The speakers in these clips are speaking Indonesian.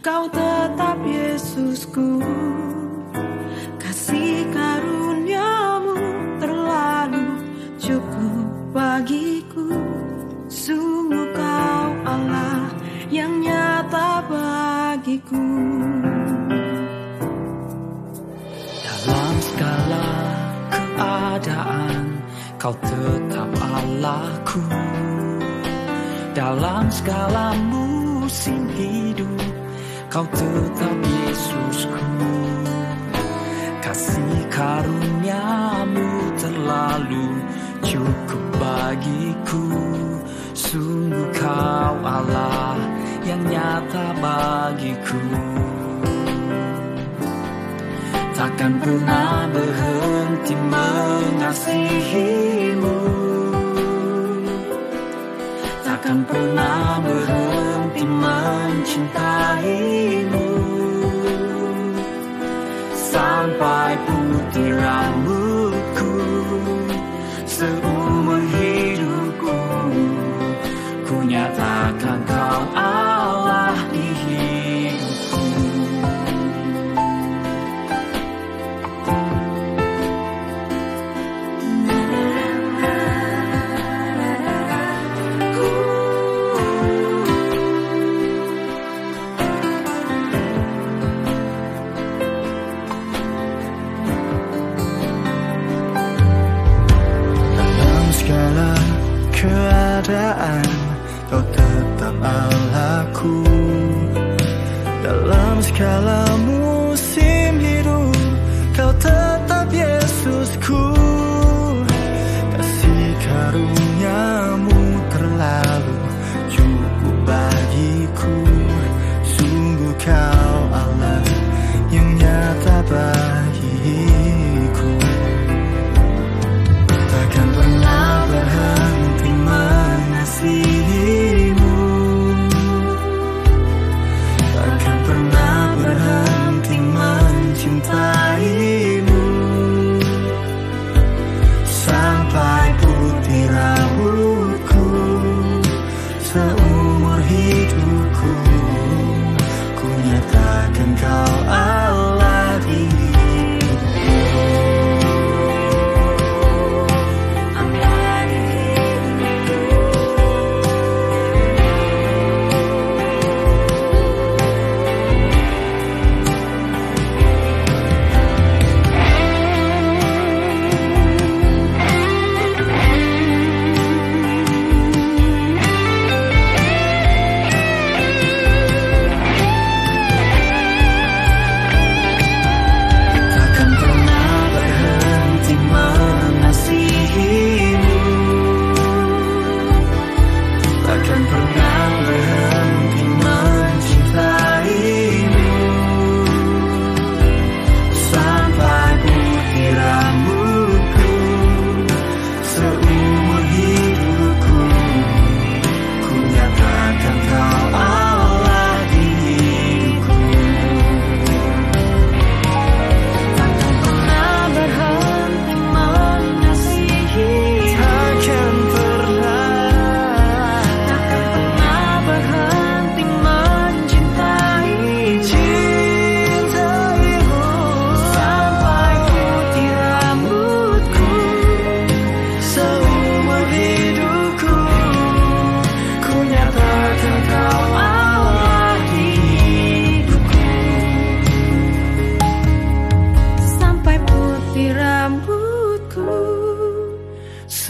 Kau tetap Yesusku. Kasih karuniamu terlalu cukup bagiku. Sungguh kau Allah yang nyata bagiku. Dalam segala keadaan Kau tetap Allahku. Dalam segala musim hidup Kau tetap Yesusku. Kasih karuniamu terlalu cukup bagiku. Sungguh kau Allah yang nyata bagiku. Takkan pernah berhenti mengasihimu. Takkan pernah berhenti mencintaimu keadaan Kau tetap Allahku Dalam segala Seumur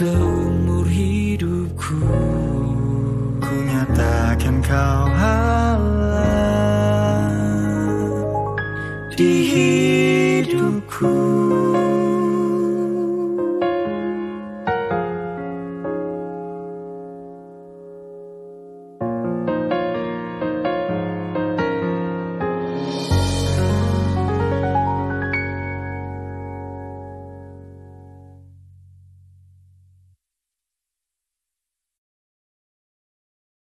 seumur hidupku. Ku nyatakan kau halal. Di